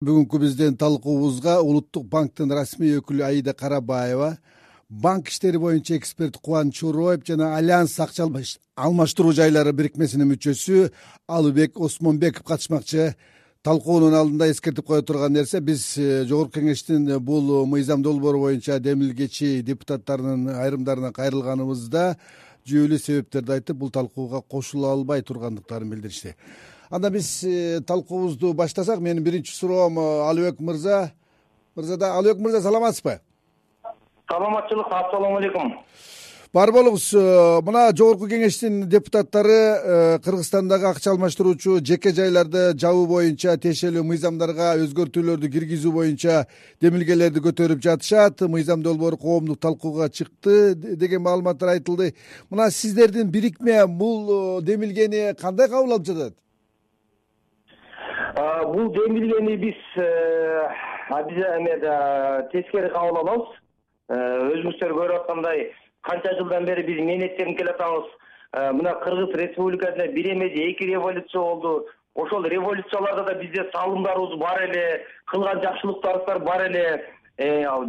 бүгүнкү биздин талкуубузга улуттук банктын расмий өкүлү аида карабаева банк иштери боюнча эксперт кубаныч уроев жана альянс акча алмаштыруу жайлары бирикмесинин мүчөсү алыбек осмонбеков катышмакчы. Талкуунун алдында эскертип кое турган нерсе биз э, жогорку кеңештин бул мыйзам долбоору боюнча демилгечи депутаттарынын айрымдарына кайрылганыбызда жүйөлүү себептерди айтып бул талкууга кошула албай тургандыктарын билдиришти анда биз э, талкуубузду баштасак менин биринчи суроом э, алыбек мырза. Мырзада алыбек мырза саламатсызбы? Саламатчылык ассалому алейкум. Бар болуңуз э, мына жогорку кеңештин депутаттары кыргызстандагы акча алмаштыруучу жеке жайларды жабуу боюнча тиешелүү мыйзамдарга өзгөртүүлөрдү киргизүү боюнча демилгелерди көтөрүп жатышат. Мыйзам долбоору коомдук талкууга чыкты деген маалыматтар айтылды. Мына сиздердин бирикме бул демилгени кандай кабыл алып жатат бул демилгени биз э, тескери кабыл алабыз. Э, өзүңүздөр көрүп аткандай канча жылдан бери биз мээнеттенип келатабыз э, мына кыргыз республикасында бир эмеде эки революция болду. Ошол революцияларда да бизде салымдарыбыз бар эле кылган жакшылыктарыбыздар бар эле.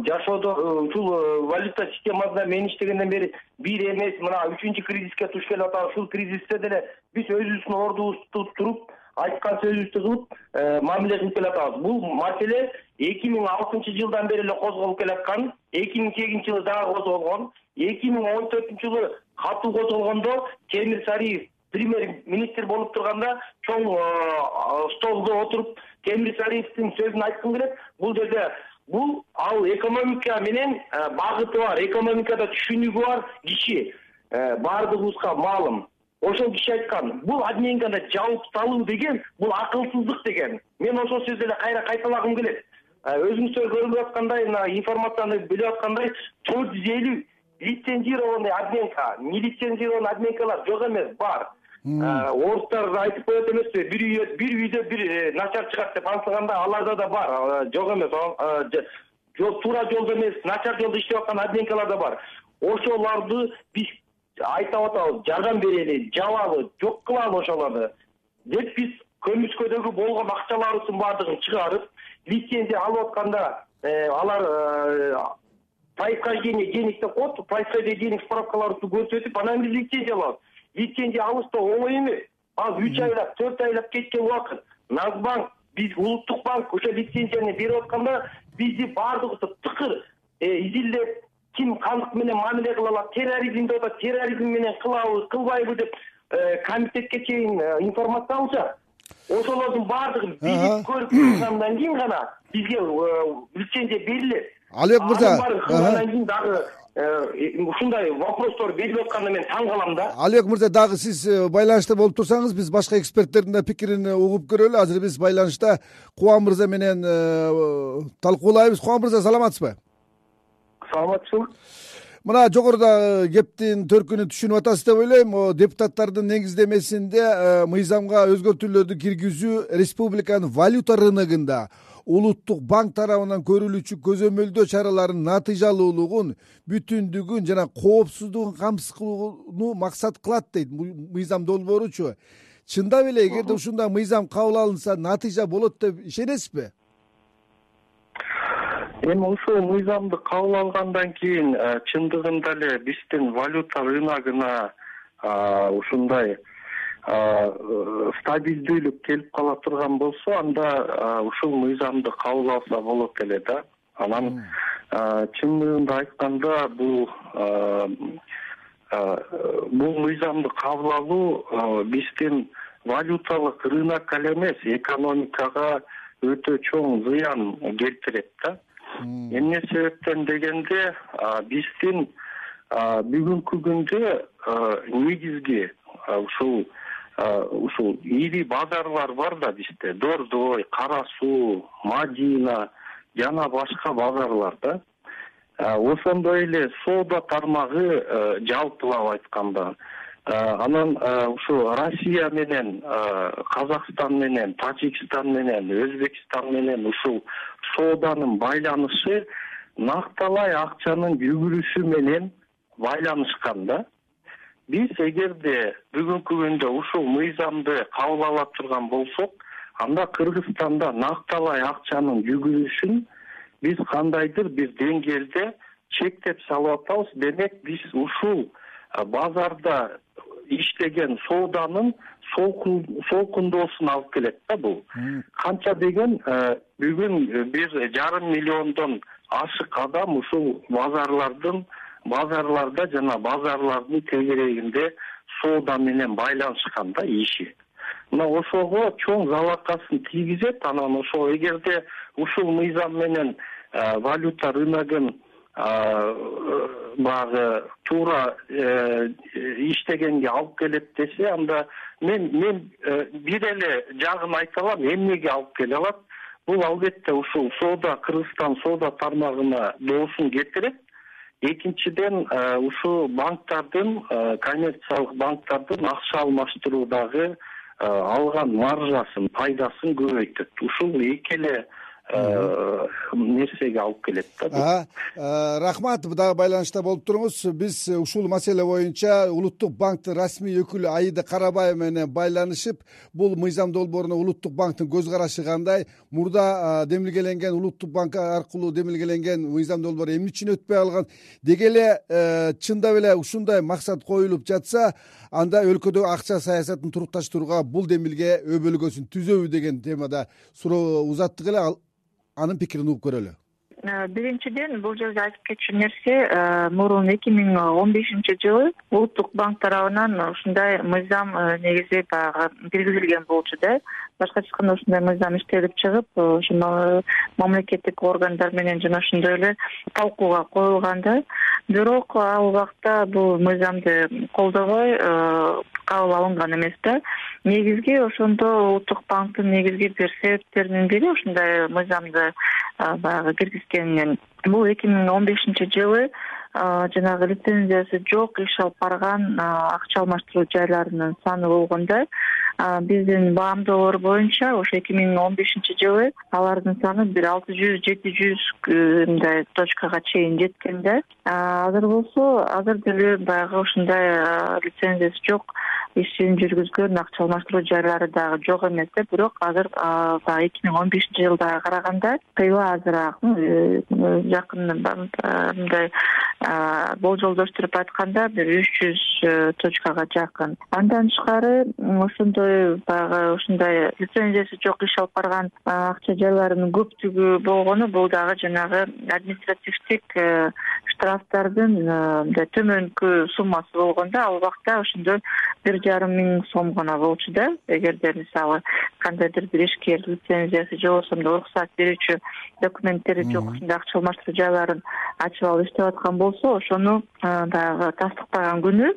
Жашоодо ушул валюта системасында мен иштегенден бери бир эмес мына үчүнчү кризиске туш келип атабыз. Ушул кризисте деле биз өзүбүздүн ордубузду туруп айткан сөзүбүздү кылып э, мамиле кылып келатабыз. Бул маселе эки миң алтынчы жылдан бери эле козголуп келаткан эки миң сегизинчи жылы дагы козголгон эки миң он төртүнчү жылы катуу козголгондо темир сариев премьер министр болуп турганда чоң э, столдо отуруп темир сариевдин сөзүн айткым келет. Бул жерде бул ал экономика менен э, багыты бар экономикада түшүнүгү бар киши. Баардыгыбызга маалым ошол киши айткан бул обменканы жабып салуу деген бул акылсыздык деген мен ошол сөздү эле кайра кайталагым келет. Өзүңүздөр көрүп аткандай мына информацияны билип аткандай төрт жүз элүү лицензированный обменка нелицензированный обменкалар жок эмес бар. Орустар айтып коет эмеспи бир үй бир үйдө бир э, начар чыгат деп ансыганда аларда да бар жок эмес. Туура жолдо эмес начар жолдо иштеп аткан обменкалар да бар. Ошолорду биз айтып атабыз жардам берели жабалы жок кылалы ошолорду. Деп биз көмүскөдөгү болгон акчаларыбыздын баардыгын чыгарып лицензия алып атканда э, алар э, происхождение денег деп коет происхождение денег справкаларыбызды көрсөтүп анан биз лицензия алабыз. Лицензия алыш да оңой эмес. Ал үч айлап төрт айлап кеткен убакыт. Нацбанк биз улуттук банк ошо лицензияны берип атканда бизди баардыгыбызды тыкыр э, изилдеп ким кандык менен мамиле кыла алат? Терроризм деп атат. Терроризм менен кылабы кылбайбы деп э, комитетке чейин э, информация алышат ошолордун баардыгын билип көрүп тургандан кийин гана бизге э, лицензия берилет. Алыбек мырза. кылгандан кийин дагы ушундай вопростор берилип атканда мен таң калам да. Алыбек мырза дагы сиз байланышта болуп турсаңыз биз башка эксперттердин да пикирин угуп көрөлү. Азыр биз байланышта кубан мырза менен талкуулайбыз. Кубан мырза саламатсызбы саламатчылык. Мына жогоруда э, кептин төркүнүн түшүнүп атасыз деп ойлойм. Депутаттардын негиздемесинде э, мыйзамга өзгөртүүлөрдү киргизүү республиканын валюта рыногунда улуттук банк тарабынан көрүлүүчү көзөмөлдөө чараларынын натыйжалуулугун бүтүндүгүн жана коопсуздугун камсыз кылууну максат кылат дейт мыйзам долбооручу. Чындап эле эгерде ушундай мыйзам кабыл алынса натыйжа болот деп ишенесизби эми ушул мыйзамды кабыл алгандан кийин э, чындыгында эле биздин валюта рыногуна ушундай стабилдүүлүк келип кала турган болсо анда ушул мыйзамды кабыл алса болот эле да. Анан чындыгында айтканда бул бул мыйзамды кабыл алуу биздин валюталык рынокко эле эмес экономикага өтө чоң зыян келтирет да эмне себептен дегенде биздин бүгүнкү күндө негизги ушул ушул ири базарлар бар да бизде дордой кара суу мадина жана башка базарлар да. Ошондой эле соода тармагы жалпылап айтканда анан ушу россия менен казакстан менен тажикстан менен өзбекстан менен ушул сооданын байланышы накталай акчанын жүгүрүшү менен байланышкан да. Биз эгерде бүгүнкү күндө ушул мыйзамды кабыл ала турган болсок анда кыргызстанда накталай акчанын жүгүрүшүн биз кандайдыр бир деңгээлде чектеп салып атабыз. Демек биз ушул базарда иштеген сооданын солкундоосун алып келет да бул. Канча деген бүгүн бир жарым миллиондон ашык адам ушул базарлардын базарларда жана базарлардын тегерегинде соода менен байланышкан да иши. Мына ошого чоң залалакасын тийгизет анан ошо эгерде ушул мыйзам менен валюта рыногун баягы туура э, иштегенге алып келет десе анда мен мен э, бир эле жагын айта алам эмнеге алып келе алат? Бул албетте ушул соода кыргызстан соода тармагына доосун кетирет. Экинчиден э, ушул банктардын коммерциялык банктардын акча алмаштыруудагы алган маржасын пайдасын көбөйтөт. Ушул эки эле Э, нерсеге алып келет да э, рахмат дагы байланышта болуп туруңуз. Биз ушул маселе боюнча улуттук банктын расмий өкүлү аида карабаева менен байланышып бул мыйзам долбооруна улуттук банктын көз карашы кандай. Мурда демилгеленген улуттук банк аркылуу демилгеленген мыйзам долбоор эмне үчүн өтпөй калган деги эле э, чындап эле ушундай максат коюлуп жатса анда өлкөдөгү акча саясатын турукташтырууга бул демилге өбөлгөсүн түзөбү деген темада суроо узаттык эле анын пикирин угуп көрөлү? Э, биринчиден бул жерде айтып кетчү нерсе мурун эки миң он бешинчи жылы улуттук банк тарабынан ушундай мыйзам э, негизи баягы киргизилген болчу да башкача айтканда ушундай мыйзам иштелип чыгып ошо мамлекеттик органдар менен жана ошондой эле талкууга коюлган да бирок ал убакта бул мыйзамды колдобой кабыл алынган эмес да. Негизги ошондо улуттук банктын негизги бир себептеринин бири ушундай мыйзамды баягы киргизгенинен бул эки миң он бешинчи жылы жанагы лицензиясы жок иш алып барган акча алмаштыруу жайларынын саны болгон да биздин баамдоолор боюнча ошо эки миң он бешинчи жылы алардын саны бир алты жүз жети жүз мындай точкага чейин жеткен да азыр болсо азыр деле баягы ушундай лицензиясы жок ишин жүргүзгөн акча алмаштыруу жайлары дагы жок эмес да. Бирок азыр баягы эки миң он бешинчи жылдага караганда тыйла азыраак э, жакын мындай болжолдоштуруп айтканда бир үч жүз э, точкага жакын. Андан тышкары ошондой баягы ушундай лицензиясы жок иш алып барган акча жайларынын көптүгү болгону бул дагы жанагы административдик э, штрафтардын мындай төмөнкү суммасы болгон да. Ал убакта ошондо бир жарым миң сом гана болчу да. Эгерде мисалы кандайдыр бир ишкер лицензиясы же болбосо уруксат берүүчү документтери жок ушундай акча алмаштыруу жайларын ачып алып иштеп аткан болсо ошону баягы тастыктаган күнү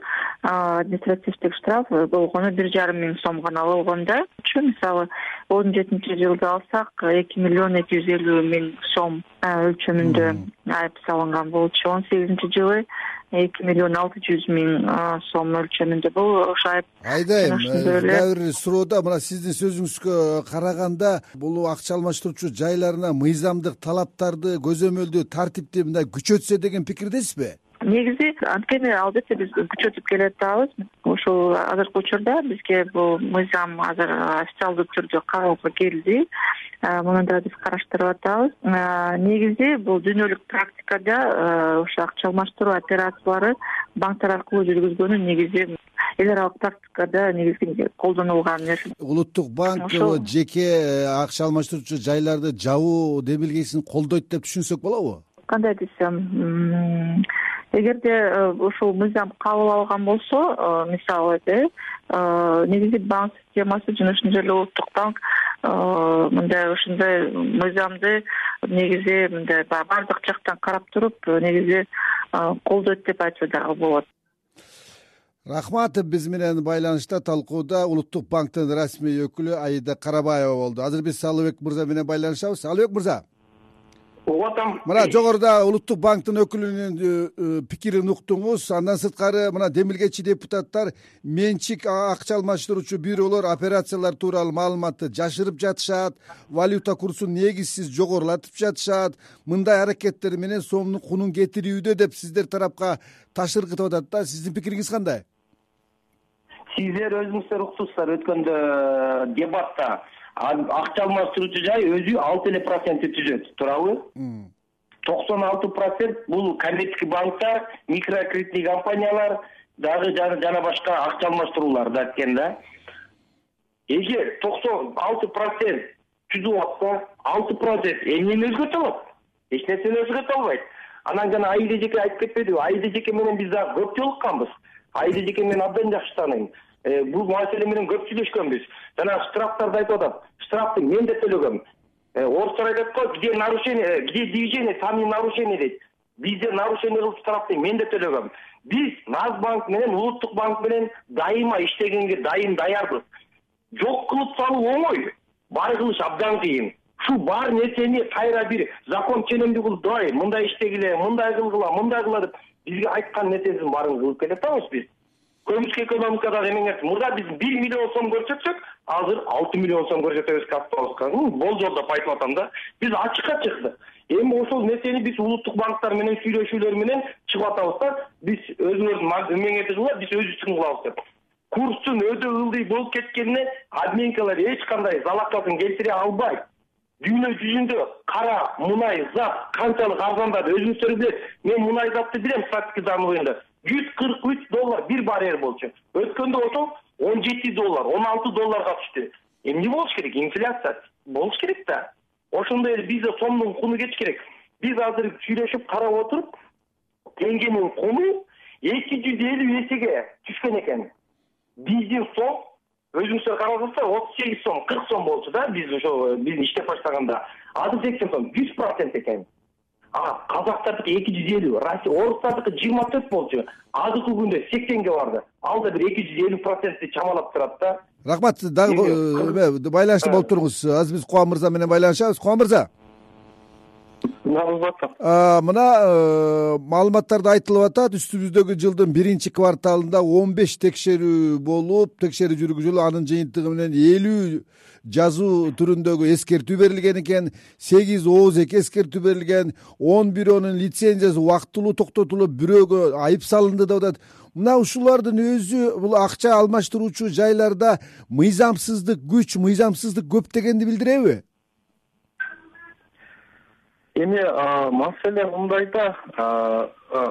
административдик штраф болгону бир жарым миң сом гана болгон дачы мисалы он жетинчи жылды алсак эки миллион эки жүз элүү миң сом өлчөмүндө айып салынган болчу. Он сегизинчи жылы эки миллион алты жүз миң сом өлчөмүндө бул ошо айып айдайм дагы бир суроо да мына сиздин сөзүңүзгө караганда бул акча алмаштыруучу жайларына мыйзамдык талаптарды көзөмөлдүү тартипти мындай күчөтсө деген пикирдесизби негизи анткени албетте биз күчөтүп келеатабыз ушул азыркы учурда бизге бул мыйзам азыр официалдуу түрдө кабылга келди. Муну да биз караштырып атабыз. Негизи бул дүйнөлүк практикада ошо акча алмаштыруу операциялары банктар аркылуу жүргүзгөнү негизи эл аралык практикада негизги колдонулган нерсе. Улуттук банк жеке э, акча алмаштыруучу жайларды жабуу демилгесин колдойт деп түшүнсөк болобу? Кандай десем эгерде э, ушул мыйзам кабыл алган болсо э, мисалыде э, негизи банк системасы жана ошондой эле улуттук банк мындай ушундай мыйзамды негизи мындай баягы баардык жактан карап туруп негизи колдойт деп айтса дагы болот. Рахмат биз менен байланышта талкууда улуттук банктын расмий өкүлү аида карабаева болду. Азыр биз алыбек мырза менен байланышабыз. Алыбек мырза угуп атам мына жогоруда улуттук банктын өкүлүнүн э, э, пикирин уктуңуз. Андан сырткары мына демилгечи депутаттар менчик акча алмаштыруучу бюролор операциялар тууралуу маалыматты жашырып жатышат. Валюта курсун негизсиз жогорулатып жатышат. Мындай аракеттер менен сомдун кунун кетирүүдө деп сиздер тарапка ташыркытып атат да. Сиздин пикириңиз кандай? Сиздер өзүңүздөр уктуңуздар өткөндө э, дебатта акча алмаштыруучу жай өзү алты эле процентти түзөт туурабы? Токсон алты процент бул коммерческий банктар микрокредитный компаниялар дагы жана башка акча алмаштыруулар да экен да. Эгер токсон алты процент түзүп атса алты процент эмнени өзгөртө алат? Эч нерсени өзгөртө албайт? Анан жана аида эжеке айтып кетпедиби аида эжеке менен биз дагы көп жолукканбыз. Аида эжеке мен абдан жакшы тааныйм э, бул маселе менен көп сүйлөшкөнбүз жанагы штрафтарды айтып атат. Штрафты мен да төлөгөм. Э, орустар айтат го где нарушение где движение там и нарушение дейт. Бизде нарушение кылып штрафты мен да төлөгөм. Биз наз банк менен улуттук банк менен дайыма иштегенге дайым даярбыз. Жок кылып салуу оңой. Бар кылыш абдан кыйын. Ушул бар нерсени кайра бир закон ченемдүү кылып давай мындай иштегиле мындай кылгыла мындай кыла деп. Бизге айткан нерсенин баарын кылып келатабыз биз көбүнчө экономикадагы эмеңер мурда биз бир миллион сом көрсөтсөк азыр алты миллион сом көрсөтөбүз кассабызга болжол деп айтып атам да. Биз ачыкка чыктык эми ошол нерсени биз улуттук банктар менен сүйлөшүүлөр менен чыгып атабыз да. Биз өзүңөрдүн эмеңерди кылгыла биз өзүбүздүкүн кылабыз деп. Курстун өтө ылдый болуп кеткенине обменкалар эч кандай залалын келтире албайт. Дүйнө жүзүндө кара мунай зат канчалык арзандады өзүңүздөр билесиз мен мунай затты билем практика дамы боюнда жүз кырк үч доллар бир баррель болчу. Өткөндө ошол он жети доллар он алты долларга түштү. Эмне болуш керек? Инфляция болуш керек да. Ошондой эле бизде сомдун куну кетиш керек. Биз азыр сүйлөшүп карап отуруп теңгенин куну эки жүз элүү эсеге түшкөн экен. Биздин сом өзүңүздөр карап атсаңыздар отуз сегиз сом кырк сом болчу да биз ошо биз иштеп баштаганда. Азыр сексен сом жүз процент экен а казактардыкы эки жүз элүү орустардыкы жыйырма төрт болчу. Азыркы күндө сексенге барды. Ал да бир эки жүз элүү процентти чамалап турат да. Рахмат дагы эме байланышта болуп туруңуз азыр биз кубан мырза менен байланышабыз. Кубан мырза мына э, маалыматтарда айтылып атат үстүбүздөгү жылдын биринчи кварталында он беш текшерүү болуп текшерүү жүргүзүлүп анын жыйынтыгы менен элүү жазуу түрүндөгү эскертүү берилген экен сегиз ооз эки эскертүү берилген он бирөөнүн лицензиясы убактылуу токтотулуп бирөөгө айып салынды деп атат. Мына ушулардын өзү бул акча алмаштыруучу жайларда мыйзамсыздык күч мыйзамсыздык көп дегенди билдиреби эми маселе мындай да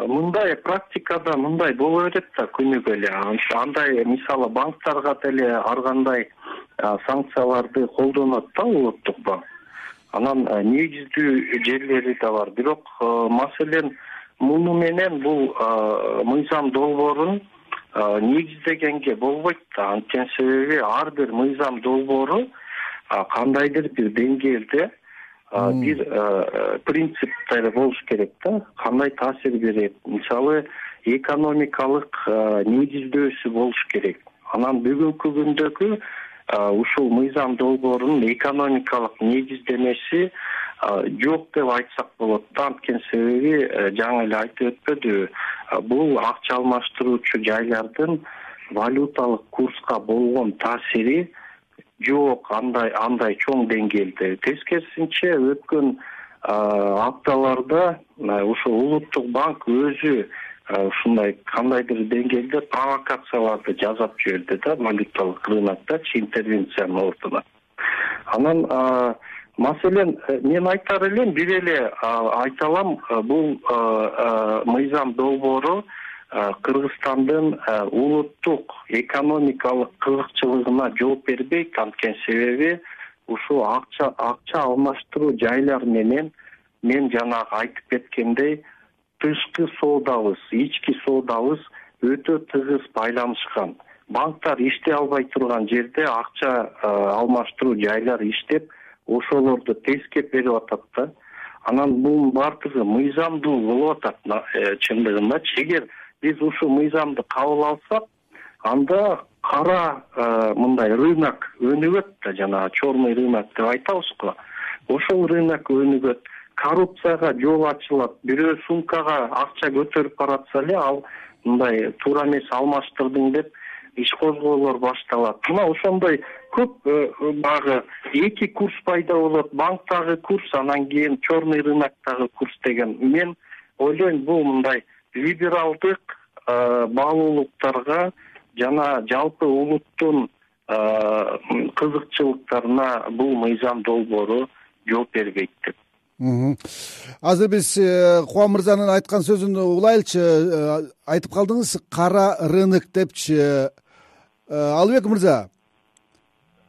мындай практикада мындай боло берет да күнүгө эле. Андай мисалы банктарга деле ар кандай санкцияларды колдонот да улуттук банк анан негиздүү жерлери да бар. Бирок маселен муну менен бул мыйзам долбоорун негиздегенге болбойт да. Анткени себеби ар бир мыйзам долбоору кандайдыр бир деңгээлде бир принциптери болуш керек да. Кандай таасир берет? Мисалы экономикалык негиздөөсү болуш керек. Анан бүгүнкү күндөгү ушул мыйзам долбоорунун экономикалык негиздемеси жок деп айтсак болот да. Анткени себеби жаңы эле айтып өтпөдүбү бул акча алмаштыруучу жайлардын валюталык курска болгон таасири жок андай андай чоң деңгээлде. Тескерисинче өткөн апталарда ушул улуттук банк өзү ушундай кандайдыр деңгээлде провокацияларды жасап жиберди да валюталык рынокточу интервенциянын ордуна. Анан маселен э, мен айтар элем бир эле айта алам бул мыйзам долбоору кыргызстандын улуттук экономикалык кызыкчылыгына жооп бербейт анткени себеби ушул акча акча алмаштыруу жайлар менен мен жанагы айтып кеткендей тышкы соодабыз ички соодабыз өтө тыгыз байланышкан. Банктар иштей албай турган жерде акча алмаштыруу жайлар иштеп ошолорду тескеп берип атат да. Анан бунун баардыгы мыйзамдуу болуп атат э, чындыгындачы эгер биз ушул мыйзамды кабыл алсак анда кара э, мындай рынок өнүгөт да жанагы черный рынок деп айтабыз го ошол рынок өнүгөт коррупцияга жол ачылат бирөө сумкага акча көтөрүп баратса эле ал мындай туура эмес алмаштырдың деп иш козгоолор башталат. Мына ошондой көп э, баягы эки курс пайда болот. Банктагы курс анан кийин черный рыноктогу курс деген. Мен ойлойм бул мындай либералдык баалуулуктарга жана жалпы улуттун кызыкчылыктарына бул мыйзам долбоору жооп бербейт деп. Азыр биз э, кубан мырзанын айткан сөзүн улайлычы э, айтып калдыңыз. Кара рынок депчи. Э, алыбек мырза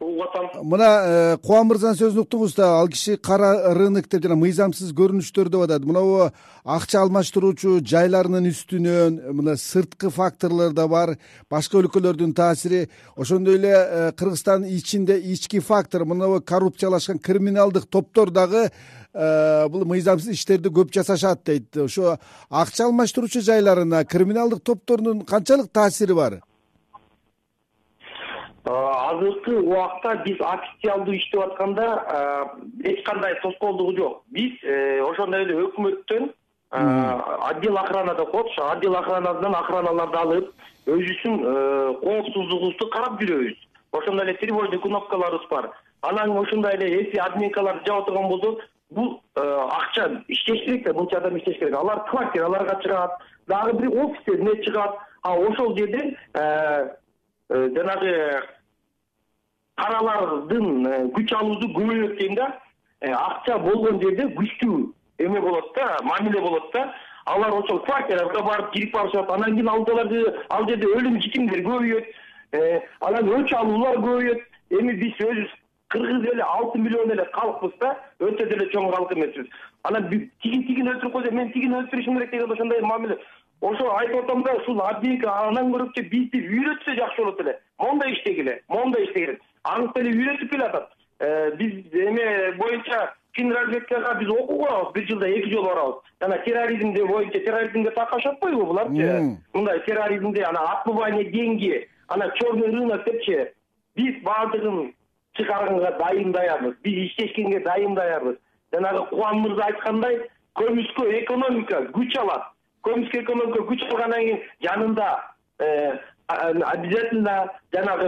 угуп атам мына э, кубан мырзанын сөзүн уктуңуз да ал киши кара рынок деп жана мыйзамсыз көрүнүштөр деп атат. Мынабу акча алмаштыруучу жайларынын үстүнөн мына сырткы факторлор да бар башка өлкөлөрдүн таасири. Ошондой эле э, кыргызстандын ичинде ички фактор мынабу коррупциялашкан криминалдык топтор дагы э, бул мыйзамсыз иштерди көп жасашат дейт. Ошо акча алмаштыруучу жайларына криминалдык топтордун канчалык таасири бар азыркы убакта биз официалдуу иштеп атканда эч кандай тоскоолдугу жок. Биз э, ошондой эле өкмөттөн отдел охрана деп коет ошо отдел охранасынан охраналарды алып өзүбүздүн э, коопсуздугубузду карап жүрөбүз. Ошондой эле тревожный кнопкаларыбыз бар. Анан ошондой эле эси админкаларды жаап турган болсок бул э, акча иштеш керек да мынча адам иштеш керек. Алар квартираларга чыгат дагы бир офистерине чыгат. А ошол жерден жанагы каралардын э, күч алуусу көбөйөт дейм да. Э, акча болгон жерде күчтүү эме болот да мамиле болот да. Алар ошол квартирага барып кирип барышат анан кийин ал жерде өлүм житимдер көбөйөт. Э, анан өч алуулар көбөйөт. Эми биз өзүбүз кыргыз эли алты миллион эле калкпыз да өтө деле чоң калк эмеспиз анан тигин тигин өлтүрүп койсо мен тигини өлтүрүшүм керек деген ошондой мамиле. Ошо айтып атам да ушул админка андан көрөчү бизди үйрөтсө жакшы болот эле моундай иштегиле моундай иштегиле анык эле үйрөтүп келатат э, биз эме боюнча фин разведкага биз окууга барабыз бир жылда эки жолу барабыз жана терроризмде боюнча терроризмге такашып атпайбы буларчы мындай терроризмде анан отмывание деньги анан черный рынок депчи биз баардыгын чыгарганга дайым даярбыз биз иштешкенге дайым даярбыз. Жанагы кубан мырза айткандай көмүскө экономика күч алат көмүскө экономика күч алгандан кийин жанында э, обязательно жанагы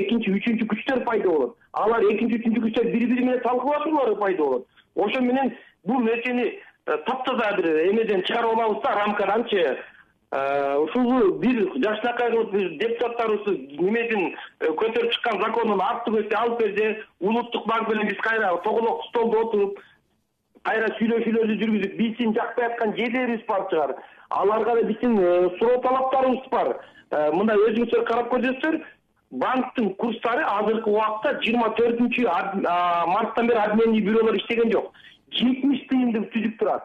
экинчи үчүнчү күчтөр пайда болот. Алар экинчи үчүнчү күчтөр бири бири менен талкуулашуулары пайда болот. Ошо менен бул нерсени э, таптаза бир эмеден чыгарып алабыз да рамкаданчы. Э, ушул бир жакшынакай кылып бир депутаттарыбыз немесин э, көтөрүп чыккан законун артып кетсе алып берсе улуттук банк менен биз кайра тоголок столдо отуруп кайра сүйлөшүүлөрдү жүргүзүп биздин жакпай аткан жерлерибиз бар чыгар. Аларга да биздин суроо талаптарыбыз бар Э, мындай өзүңүздөр карап көрсөңүздөр банктын курстары азыркы убакта жыйырма төртүнчү марттан бери обменный бюролор иштеген жок. Жетимиш тыйынды түзүп турат.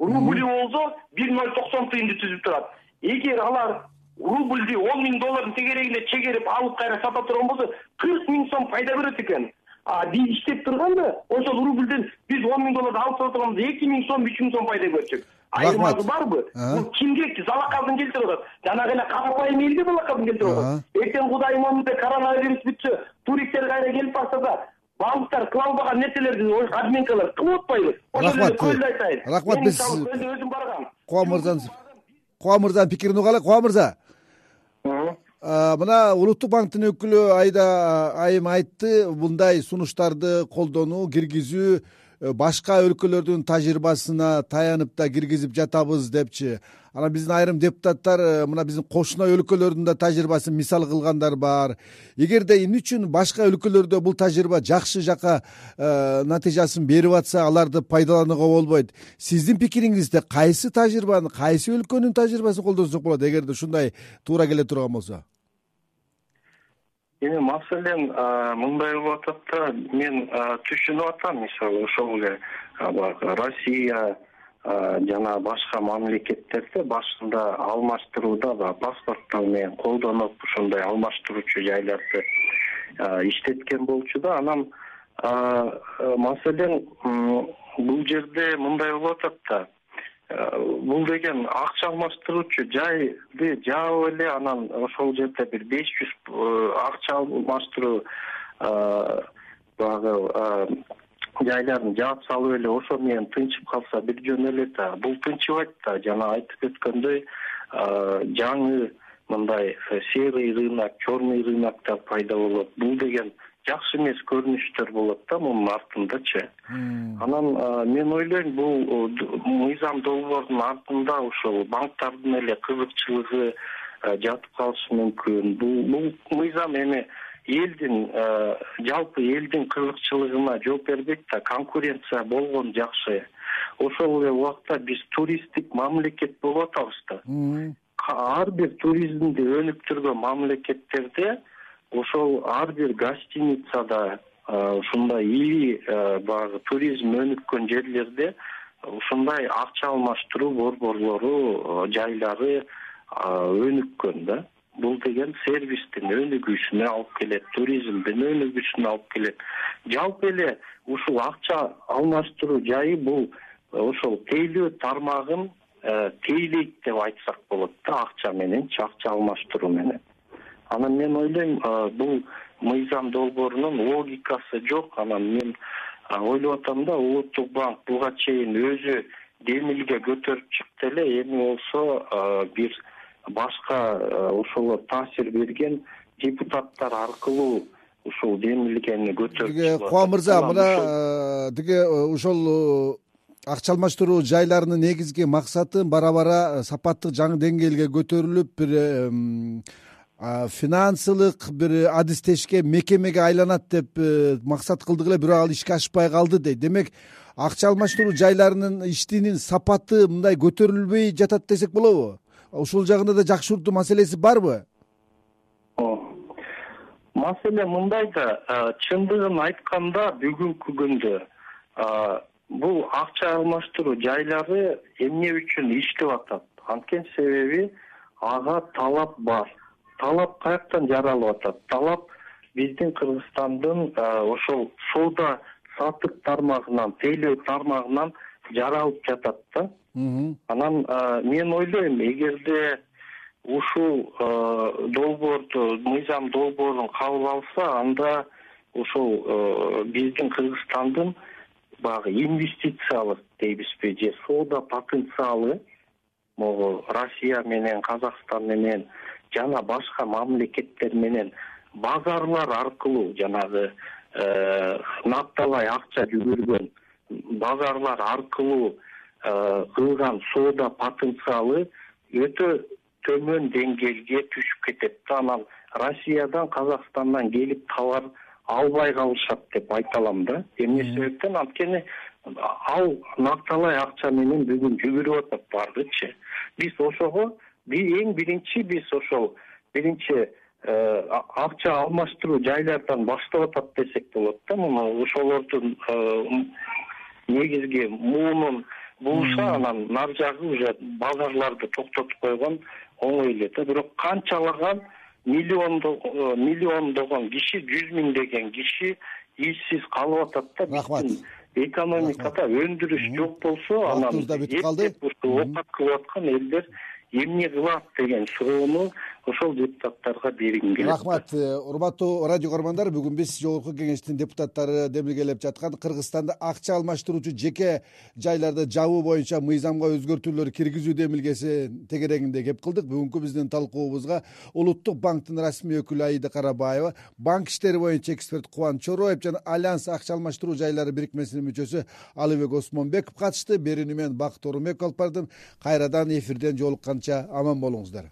Рубль болсо бир ноль токсон тыйынды түзүп турат. Эгер алар рубльди он миң доллардын тегерегинде чегерип алып кайра сата турган болсо кырк миң сом пайда берет экен. А биз иштеп турганда ошол рубльден биз он миң долларды алып сата турган болсок эки миң сом үч миң сом пайда көрчүк айырмасы барбы? Бул кимге залаказын келтирип атат жанагы эле карапайым элге залаказын келтирип атат эртең кудайым оозунда коронавирус бүтсө туристтер кайра келип барса да банктар кыла албаган нерселерди админкалар кылып атпайбы? Ошол эле көлдү айтайын. Рахмат биз көлдө өзүм баргам. Кубан мырзанын кубан мырзанын пикирин угалы кубан мырза. Мына улуттук банктын өкүлү айда айым айтты. Мындай сунуштарды колдонуу киргизүү башка өлкөлөрдүн тажрыйбасына таянып да киргизип жатабыз депчи. Анан биздин айрым депутаттар э, мына биздин кошуна өлкөлөрдүн да тажрыйбасын мисал кылгандар бар. Эгерде эмне үчүн башка өлкөлөрдө бул тажрыйба жакшы жака э, натыйжасын берип атса аларды пайдаланууга болбойт. Сиздин пикириңизде кайсы тажрыйбаны кайсы өлкөнүн тажрыйбасын колдонсок болот? Эгерде ушундай туура келе турган болсо эми маселен мындай болуп атат да мен түшүнүп атам мисалы ошол эле баягы россия жана башка мамлекеттерде башында алмаштырууда баягы паспорттор менен колдонуп ушундай алмаштыруучу жайларды иштеткен болчу да. Анан маселен бул жерде мындай болуп атат да бул деген акча алмаштыруучу жайды жаап эле анан ошол жерде бир беш жүз э, акча алмаштыруу баягы жайларын жаап салып эле ошо менен тынчып калса бир жөн эле да. Бул тынчыбайт да. Жана айтып өткөндөй жаңы мындай э, серый рынок черный рыноктор пайда болот. Бул деген жакшы эмес көрүнүштөр болот да мунун артындачы анан мен ойлойм бул мыйзам долбоордун артында ушул банктардын эле кызыкчылыгы жатып калышы мүмкүн. Бул бул мыйзам эми элдин жалпы элдин кызыкчылыгына жооп бербейт да конкуренция болгон жакшы. Ошол эле убакта биз туристтик мамлекет болуп атабыз да. Ар бир туризмди өнүктүргөн мамлекеттерде ошол ар бир гостиницада ушундай ири баягы туризм өнүккөн жерлерде ушундай акча алмаштыруу борборлору жайлары өнүккөн да. Бул деген сервистин өнүгүшүнө алып келет туризмдин өнүгүшүнө алып келет. Жалпы эле ушул акча алмаштыруу жайы бул ошол тейлөө тармагын тейлейт деп айтсак болот да акча мененчи акча алмаштыруу менен анан мен ойлойм бул мыйзам долбоорунун логикасы жок. Анан мен ойлоп атам да улуттук банк буга чейин өзү демилге көтөрүп чыкты эле эми болсо бир башка ошолор таасир берген депутаттар аркылуу ушул демилгени көтөрүп тиги кубан мырза мына тиги ошол акча алмаштыруу жайларынын негизги максаты бара бара сапаттык жаңы деңгээлге көтөрүлүп бир финансылык бир адистешке мекемеге айланат деп э, максат кылдык эле бирок ал ишке ашпай калды дейт демек акча алмаштыруу жайларынын иштинин сапаты мындай көтөрүлбөй жатат десек болобу? Ушул жагында да жакшыртуу маселеси барбы? Маселе мындай да чындыгын айтканда бүгүнкү күндө бул акча алмаштыруу жайлары эмне үчүн иштеп атат? Анткени себеби ага талап бар талап каяктан жаралып атат. Талап биздин кыргызстандын ошол соода саттык тармагынан тейлөө тармагынан жаралып жатат да. Анан мен ойлойм эгерде ушул долбоорду мыйзам долбоорун кабыл алса анда ошол биздин кыргызстандын баягы инвестициялык дейбизби же соода потенциалы могу россия менен казакстан менен жана башка мамлекеттер менен базарлар аркылуу жанагы э, напталай акча жүгүргөн базарлар аркылуу э, кылган соода потенциалы өтө төмөн деңгээлге түшүп кетет да. Анан россиядан казакстандан келип товар албай калышат деп айта алам да. Эмне себептен? Анткени ал накталай акча менен бүгүн жүгүрүп атат баардыгычы биз ошого эң биринчи биз ошол биринчи э, акча алмаштыруу жайлардан баштап атат десек болот да муну ошолордун э, негизги муунун булуша анан нары жагы уже базарларды токтотуп койгон оңой эле да. Бирок канчалаган миллиондогон миллиондогон киши жүз миңдеген киши ишсиз калып атат да. Рахмат. экономикада өндүрүш жок болсо анан калды. ушу оокат кылып аткан элдер эмне кылат деген суроону ошол депутаттарга бергим келет рахмат э, урматтуу радио көрөрмандар бүгүн биз жогорку кеңештин депутаттары демилгелеп жаткан кыргызстанда акча алмаштыруучу жеке жайларды жабуу боюнча мыйзамга өзгөртүүлөр киргизүү демилгесин тегерегинде кеп кылдык. Бүгүнкү биздин талкуубузга улуттук банктын расмий өкүлү аида карабаева банк иштери боюнча эксперт кубаныч чороев жана альянс акча алмаштыруу жайлары бирикмесинин мүчөсү алыбек осмонбеков катышты. Берүүнү мен бакыт оорунбеков алып бардым кайрадан эфирден жолуккан аман болуңуздар